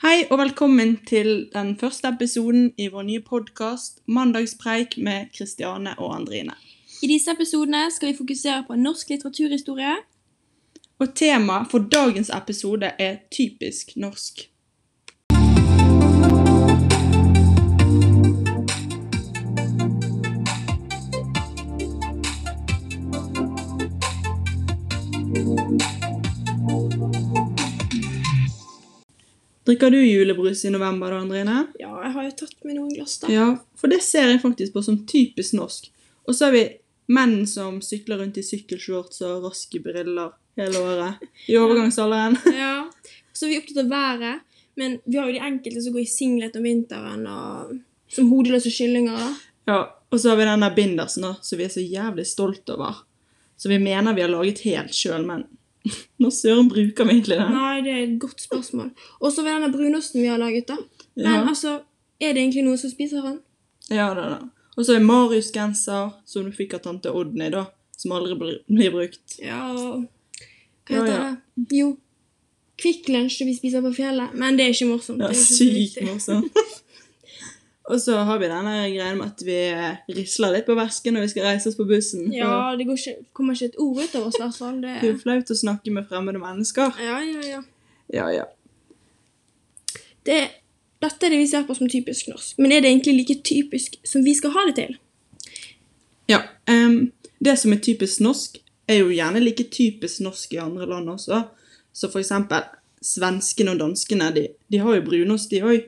Hei og velkommen til den første episoden i vår nye podkast Mandagspreik med Kristiane og Andrine. I disse episodene skal vi fokusere på norsk litteraturhistorie. Og temaet for dagens episode er typisk norsk. Drikker du julebrus i november, da, Andrine? Ja, jeg har jo tatt med noen glass, da. Ja, for det ser jeg faktisk på som typisk norsk. Og så har vi menn som sykler rundt i sykkelshorts og raske briller hele året. I overgangsalderen. Ja. Så er vi opptatt av været. Men vi har jo de enkelte som går i singlet om vinteren, og som hodeløse kyllinger. da. Ja, Og så har vi denne bindersen da, som vi er så jævlig stolt over. Som vi mener vi har laget helt sjøl, men når søren bruker vi egentlig den? Nei, det er et godt spørsmål. Og så ved denne brunosten vi har laget, da. Men Ja. altså, er det egentlig noen som spiser den? Ja, det er det. Og så er Marius-genser, som du fikk av tante Odny, da. Som aldri blir, blir brukt. Ja, Hva heter ja. det? Jo, Kvikk Lunsj vi spiser på fjellet. Men det er ikke morsomt. Ja, det sykt morsomt. Og så har vi denne greien med at vi risler litt på vesken når vi skal reise oss på bussen. Ja, det går ikke, kommer ikke et ord ut av oss, i hvert fall. Det, er flaut å snakke med fremmede mennesker. ja, ja, ja. Ja, ja. Det, dette er det vi ser på som typisk norsk. Men er det egentlig like typisk som vi skal ha det til? Ja, Um, Det som er typisk norsk, er jo gjerne like typisk norsk i andre land også. Så for eksempel svenskene og danskene, de, de har jo brunost, de òg.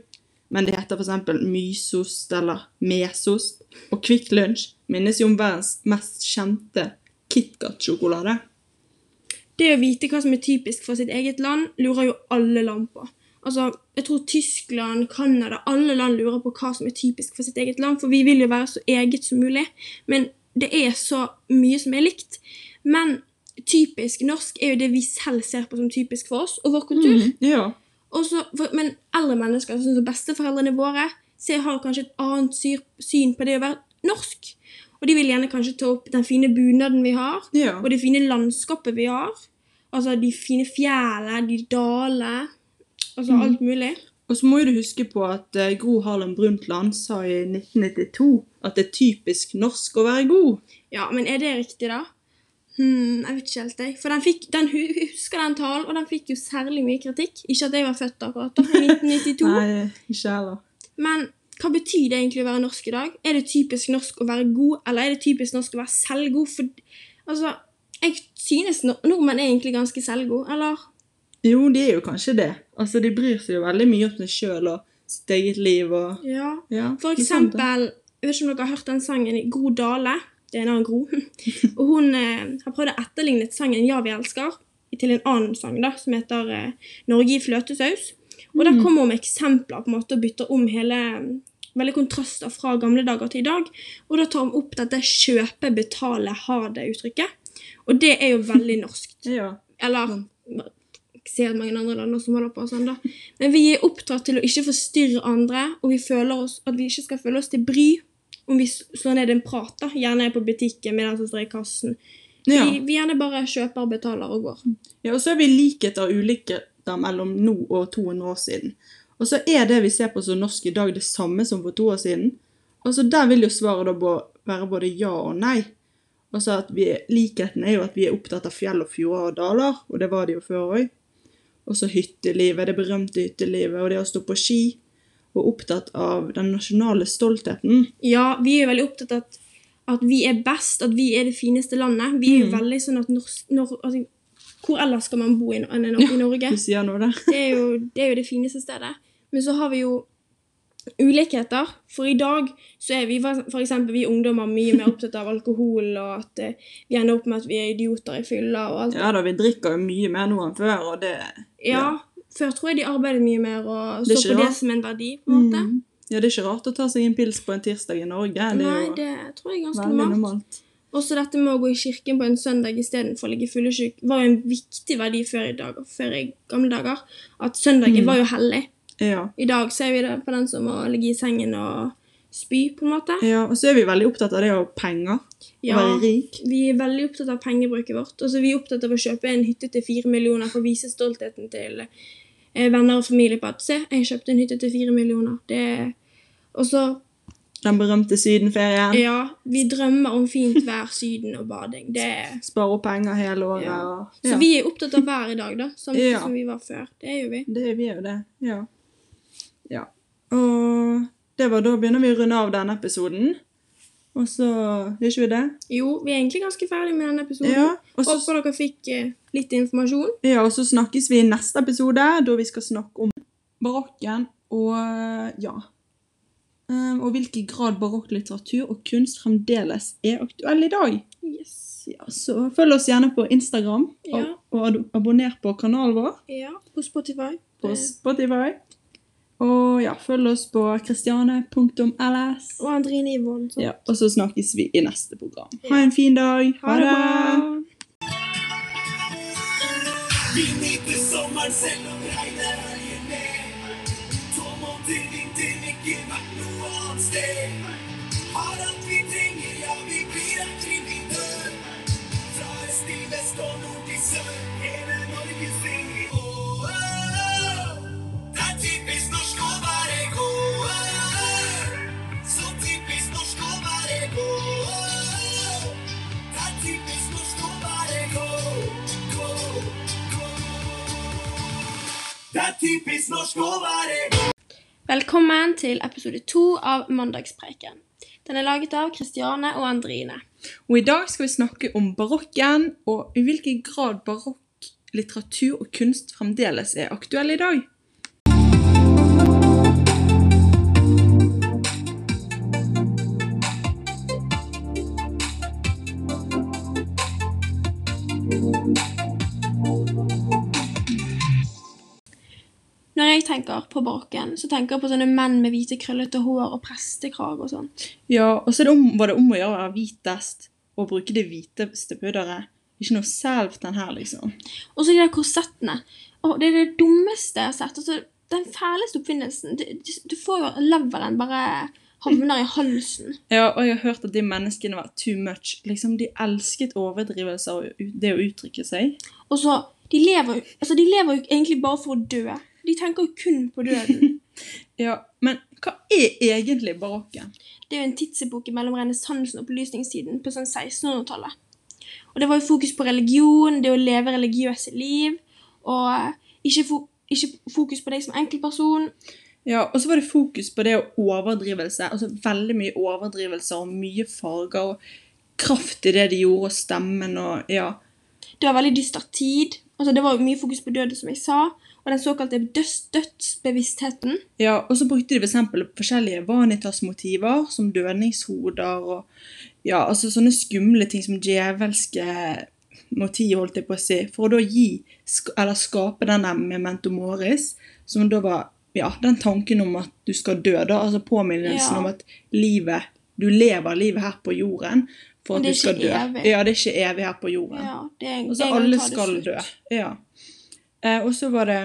Men det heter eksempel mysost eller mesost. Og Kvikk Lunsj minnes jo om verdens mest kjente KitKat-sjokolade. Det å vite hva som er typisk for sitt eget land, lurer jo alle land på. Altså, jeg tror Tyskland, Canada, alle land lurer på hva som er typisk for sitt eget land, for vi vil jo være så eget som mulig. Men det er så mye som er likt. Men typisk norsk er jo det vi selv ser på som typisk for oss og vår kultur. Mm, ja. Og så- for, men eldre mennesker, sånn som besteforeldrene våre, ser, har kanskje et annet syr, syn på det å være norsk. Og de vil gjerne kanskje ta opp den fine bunaden vi har, Ja. og det fine landskapet vi har. Altså de fine fjellene, de dalene, altså alt mulig. Og så må jo du huske på at eh, Gro Harlem Brundtland sa i 1992 at det er typisk norsk å være god. Ja, men er det riktig, da? Hmm, jeg vet ikke helt, jeg. For den fikk, den husker den talen, og den fikk jo særlig mye kritikk. Ikke at jeg var født akkurat da, i 1992. Nei, ikke heller. Men hva betyr det egentlig å være norsk i dag? Er det typisk norsk å være god, eller er det typisk norsk å være selvgod? For, altså, jeg synes nordmenn er egentlig ganske selvgode, eller? Jo, de er jo kanskje det. Altså, De bryr seg jo veldig mye om seg sjøl og sitt eget liv og Ja. ja, For eksempel, jeg vet ikke om dere har hørt den sangen 'God Dale. Det er en annen Gro. Og hun eh, har prøvd å etterligne sangen Ja, vi elsker til en annen sang da, som heter eh, Norge i fløtesaus. Og der kommer hun med eksempler på en måte og bytter om hele veldig kontraster fra gamle dager til i dag. Og da tar hun opp dette kjøpe, betale, ha det-uttrykket. Og det er jo veldig norskt. Ja. Eller jeg ser mange andre land som holder på sånn, da. Men vi er opptatt til å ikke forstyrre andre, og vi føler oss, at vi ikke skal føle oss til bry om vi slår ned en prat, da. Gjerne på butikken med den som står i kassen. Ja. Vi, vi gjerne bare kjøper, betaler og går. ja, og så er vi likheter og ulikheter mellom nå og 200 år siden. Og så er det vi ser på som norsk i dag, det samme som for to år siden. Og så Der vil jo svaret da være både ja og nei. Altså at vi, Likheten er jo at vi er opptatt av fjell og fjorder og daler, og det var det jo før òg. Og så hyttelivet, det berømte hyttelivet, og det å stå på ski. Og opptatt av den nasjonale stoltheten. Ja, vi er veldig opptatt av at, at vi er best, at vi er det fineste landet. Vi er Mm. veldig sånn at når, når, altså, Hvor ellers skal man bo i, enn i i Norge? Du sier noe der. Det er, jo, det er jo det fineste stedet. Men så har vi jo ulikheter. For i dag så er vi for eksempel vi ungdommer mye mer opptatt av alkohol, og at eh, vi ender opp med at vi er idioter i fylla og alt. Ja da, vi drikker jo mye mer nå enn før, og det Ja, Før tror jeg de arbeidet mye mer og så på på det som en verdi. på en måte. Mm. Ja, det er ikke rart å ta seg en pils på en tirsdag i Norge. Det Nei, det tror jeg er ganske normalt. normalt. Også dette med å gå i kirken på en søndag istedenfor å ligge fyllesyk var jo en viktig verdi før i, dag, før i gamle dager. At søndagen Mm. var jo hellig. Ja. I dag ser vi det på den som å ligge i sengen og spy, på en måte. ja. Og så er vi veldig opptatt av det å penger. Ja, Å være rik. vi er veldig opptatt av pengebruket vårt. Altså, vi er opptatt av å kjøpe en hytte til fire millioner for å vise stoltheten til venner og familie på at se, jeg kjøpte en hytte til fire millioner. Det Og så Den berømte sydenferien. Ja, vi drømmer om fint vær, Syden og bading. Det Spare opp penger hele året. Ja. Og, Så vi er opptatt av vær i dag, da. Samtidig Ja. som vi var før. Det er jo vi. Det er vi jo det. Ja. ja. Og det var da begynner vi å runde av denne episoden. Og så Gjør ikke vi det? Jo, vi er egentlig ganske ferdig med denne episoden. Ja. Og så, Håper dere fikk eh, litt informasjon. ja, og så snakkes vi i neste episode, da vi skal snakke om barokken og ja. Um, og hvilken grad barokklitteratur og kunst fremdeles er aktuell i dag. Yes. Ja, så følg oss gjerne på Instagram, Ja. og, og abonner på kanalen vår Ja, på Spotify. på Spotify. Og ja, følg oss på christiane.ls. Og Andrine Yvonne. Ja, og så snakkes vi i neste program. Ha en fin dag. Ha det bra! Vi nyter sommeren selv om regnet typisk norsk å være. Velkommen til episode to av Mandagspreiken. Den er laget av Kristiane og Andrine. Og i dag skal vi snakke om barokken, og i hvilken grad barokk litteratur og kunst fremdeles er aktuell i dag. Jeg tenker på barokken, så tenker jeg på sånne menn med hvite, krøllete hår og prestekrag og sånn. Ja, og så det om, var det om å gjøre å være hvitest og bruke det hviteste pudderet. Ikke noe selv den her, liksom. Og så de der korsettene. Å, det er det dummeste jeg har sett. Altså, den fæleste oppfinnelsen. Du, du, får jo leveren bare havner i halsen. Ja, og jeg har hørt at de menneskene var too much. Liksom, De elsket overdrivelser og det å uttrykke seg. Og så, de lever, altså, de lever jo egentlig bare for å dø. De tenker jo kun på døden. Ja, Men hva er egentlig barokken? Det er jo en tidsepoke mellom renessansen og opplysningstiden på sånn 1600-tallet. Og det var jo fokus på religion, det å leve religiøse liv, og ikke, fo ikke fokus på deg som enkeltperson. Ja, Og så var det fokus på det å overdrivelse. altså Veldig mye overdrivelser og mye farger og kraft i det de gjorde, og stemmen og ja. Det var veldig dyster tid. Altså, det var jo mye fokus på døden, som jeg sa. Og den såkalte døds dødsbevisstheten. ja. Og så brukte de for eksempel forskjellige vanitas-motiver, som dødningshoder og ja, altså sånne skumle ting som djevelske motiv, holdt jeg på å si, for å da gi, eller skape denne memento moris, som da var ja, den tanken om at du skal dø, da, altså påminnelsen Ja. om at livet, du lever livet her på jorden for at du skal dø. evig. Ja, det er ikke evig her på jorden. Ja, det er, Og det så en gang alle skal dø. Ja. Eh, og så var det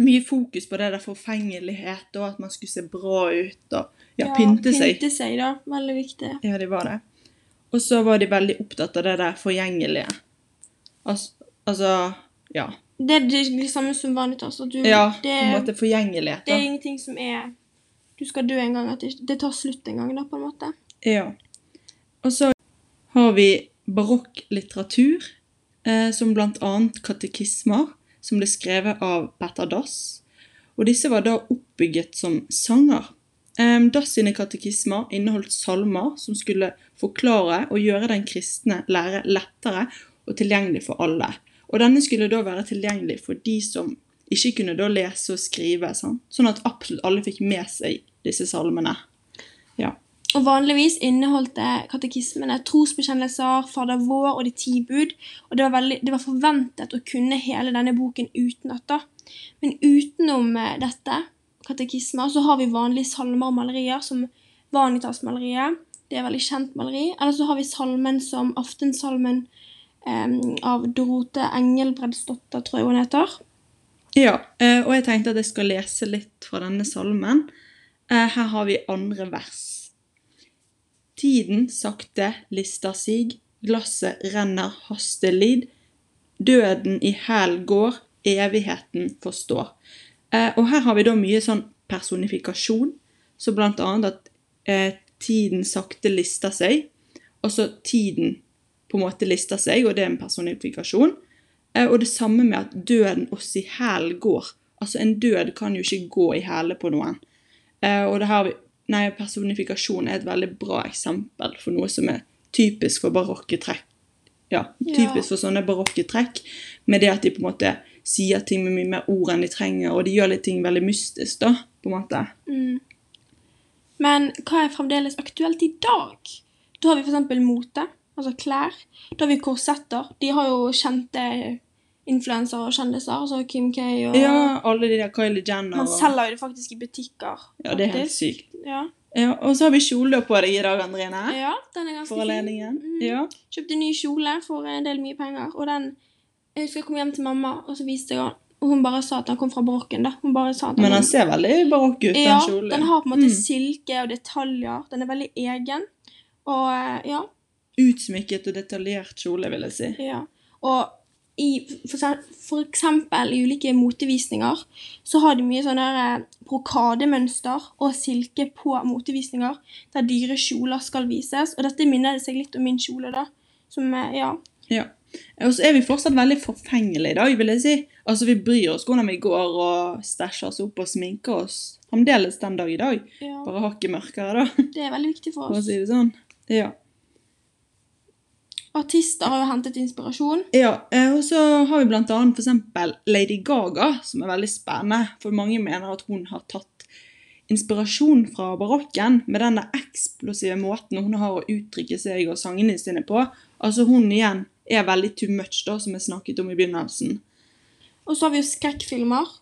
mye fokus på det der forfengelighet, og at man skulle se bra ut, og ja, pynte seg. Pynte seg, da. Veldig viktig. Ja, det var det. Og så var de veldig opptatt av det der forgjengelige. Altså, altså ja. Det er det, samme som vanlig. Altså. du, ja det, på en måte forgjengelighet. det er ingenting som er Du skal dø en gang. At det, det tar slutt en gang, da, på en måte. Ja. Og så har vi barokklitteratur, eh, som blant annet katekismer, som ble skrevet av Petter Dass. Og disse var da oppbygget som sanger. Dass sine katekismer inneholdt salmer som skulle forklare og gjøre den kristne lære lettere og tilgjengelig for alle. Og denne skulle da være tilgjengelig for de som ikke kunne da lese og skrive, sånn at absolutt alle fikk med seg disse salmene. Og vanligvis inneholdt katekismene trosbekjennelser, Fader vår og De ti bud. Og det var, veldig, det var forventet å kunne hele denne boken utenat. Men utenom eh, dette, katekismer, så har vi vanlige salmer og malerier, som Vanitas-maleriet. Det er veldig kjent maleri. Eller så har vi salmen som Aftensalmen eh, av Dorote Engelbredsdotter, tror jeg hun heter. Ja, eh, og jeg tenkte at jeg skal lese litt fra denne salmen. Eh, Her har vi andre vers. Tiden sakte lister sig, glasset renner hastelid. Døden i hæl går, evigheten forstår. Eh, og her har vi da mye sånn personifikasjon, så blant annet at eh, tiden sakte lister seg, og så tiden på en måte lister seg, og det er en personifikasjon. Eh, og det samme med at døden oss i hæl går. Altså en død kan jo ikke gå i hæle på noen. Eh, og det her, vi- nei, personifikasjon er et veldig bra eksempel for noe som er typisk for barokke trekk. Ja, Ja. typisk for sånne barokke trekk, med det at de på en måte sier ting med mye mer ord enn de trenger, og de gjør litt ting veldig mystisk, da, på en måte. Mm. Men hva er fremdeles aktuelt i dag? Da har vi f.eks. mote, altså klær. Da har vi korsetter. De har jo kjente influensere og kjendiser, altså Kim K og Ja, alle de der Kylie Jenner Man og selger jo det faktisk i butikker. Ja, det er helt sykt. Ja. Ja, og så har vi kjole på deg i dag, Andrine. ja, den er ganske fin. Mm. Ja. Kjøpte ny kjole for en del mye penger, og den Jeg husker jeg kom hjem til mamma, og så viste jeg den, og hun bare sa at den kom fra barokken, da. Hun bare sa at den Men den ser veldig barokk ut, ja, den kjolen. den har på en måte Mm. silke og detaljer. Den er veldig egen. Og eh, ja, Utsmykket og detaljert kjole, vil jeg si. Ja. Og i, eksempel i ulike motevisninger så har de mye sånne eh, brokademønster og silke på motevisninger der dyre kjoler skal vises. Og dette minner seg litt om min kjole, da. Som, eh, ja. Ja. Og så er vi fortsatt veldig forfengelige i dag, vil jeg si. Altså, Vi bryr oss hvordan vi går og stæsjer oss opp og sminker oss. Fremdeles den dag i dag. ja. Bare hakket mørkere, da, Det er veldig viktig for for å oss. si det sånn. Ja. Artister har jo hentet inspirasjon. Ja, eh, og så har vi blant annet eksempel Lady Gaga, som er veldig spennende, for mange mener at hun har tatt inspirasjon fra barokken med den eksplosive måten hun har å uttrykke seg og sangene sine på. Altså hun igjen er veldig too much, da, som jeg snakket om i begynnelsen. Og så har vi jo skrekkfilmer.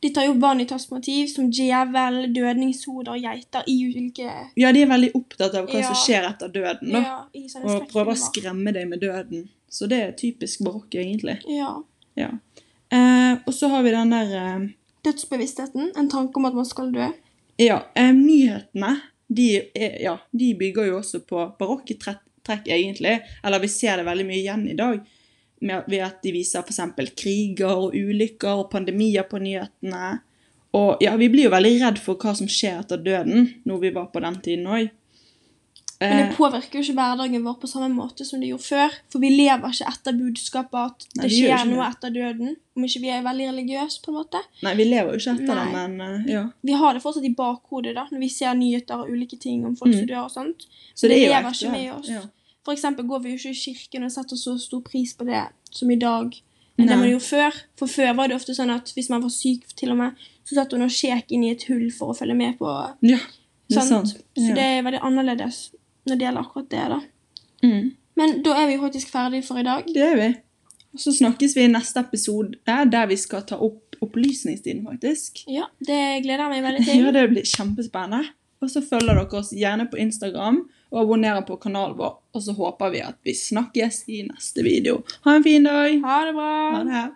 De tar jo barn i motiv som djevel, dødningshoder, geiter i ulike Ja, de er veldig opptatt av hva Ja. som skjer etter døden, da. ja, Og prøver å skremme deg med døden. Så det er typisk barokk, egentlig. Ja. Ja. Eh, og så har vi den der eh, Dødsbevisstheten. En tanke om at man skal dø. Ja, eh, nyhetene de, er, ja, de bygger jo også på barokke trekk, egentlig. Eller vi ser det veldig mye igjen i dag. Med, ved at de viser f.eks. kriger og ulykker og pandemier på nyhetene. Og ja, vi blir jo veldig redd for hva som skjer etter døden, når vi var på den tiden òg. Men det påvirker jo ikke hverdagen vår på samme måte som det gjorde før. For vi lever ikke etter budskapet at Nei, det skjer noe det. etter døden. Om ikke vi er veldig religiøse, på en måte. Nei, vi lever jo ikke etter det, men eh, ja. Vi har det fortsatt i bakhodet da, når vi ser nyheter og ulike ting om folk Mm. som dør og sånt. Så Det det er lever ikke med oss. Ja. For eksempel går vi jo ikke i kirken og setter så stor pris på det som i dag. enn det man gjorde før. For før var det ofte sånn at hvis man var syk til og med, så satt hun og skjek inn i et hull for å følge med på ja, det er sant? sant. Så Ja. det er veldig annerledes når det gjelder akkurat det. da. Mm. Men da er vi faktisk ferdige for i dag. Det er vi. Og så snakkes vi i neste episode, der vi skal ta opp opplysningstiden, faktisk. Ja, Det gleder jeg meg veldig til. Ja, det blir kjempespennende. Og så følger dere oss gjerne på Instagram og abonnerer på kanalen vår. Og så håper vi at vi snakkes i neste video. Ha en fin dag. Ha det bra. Ha det.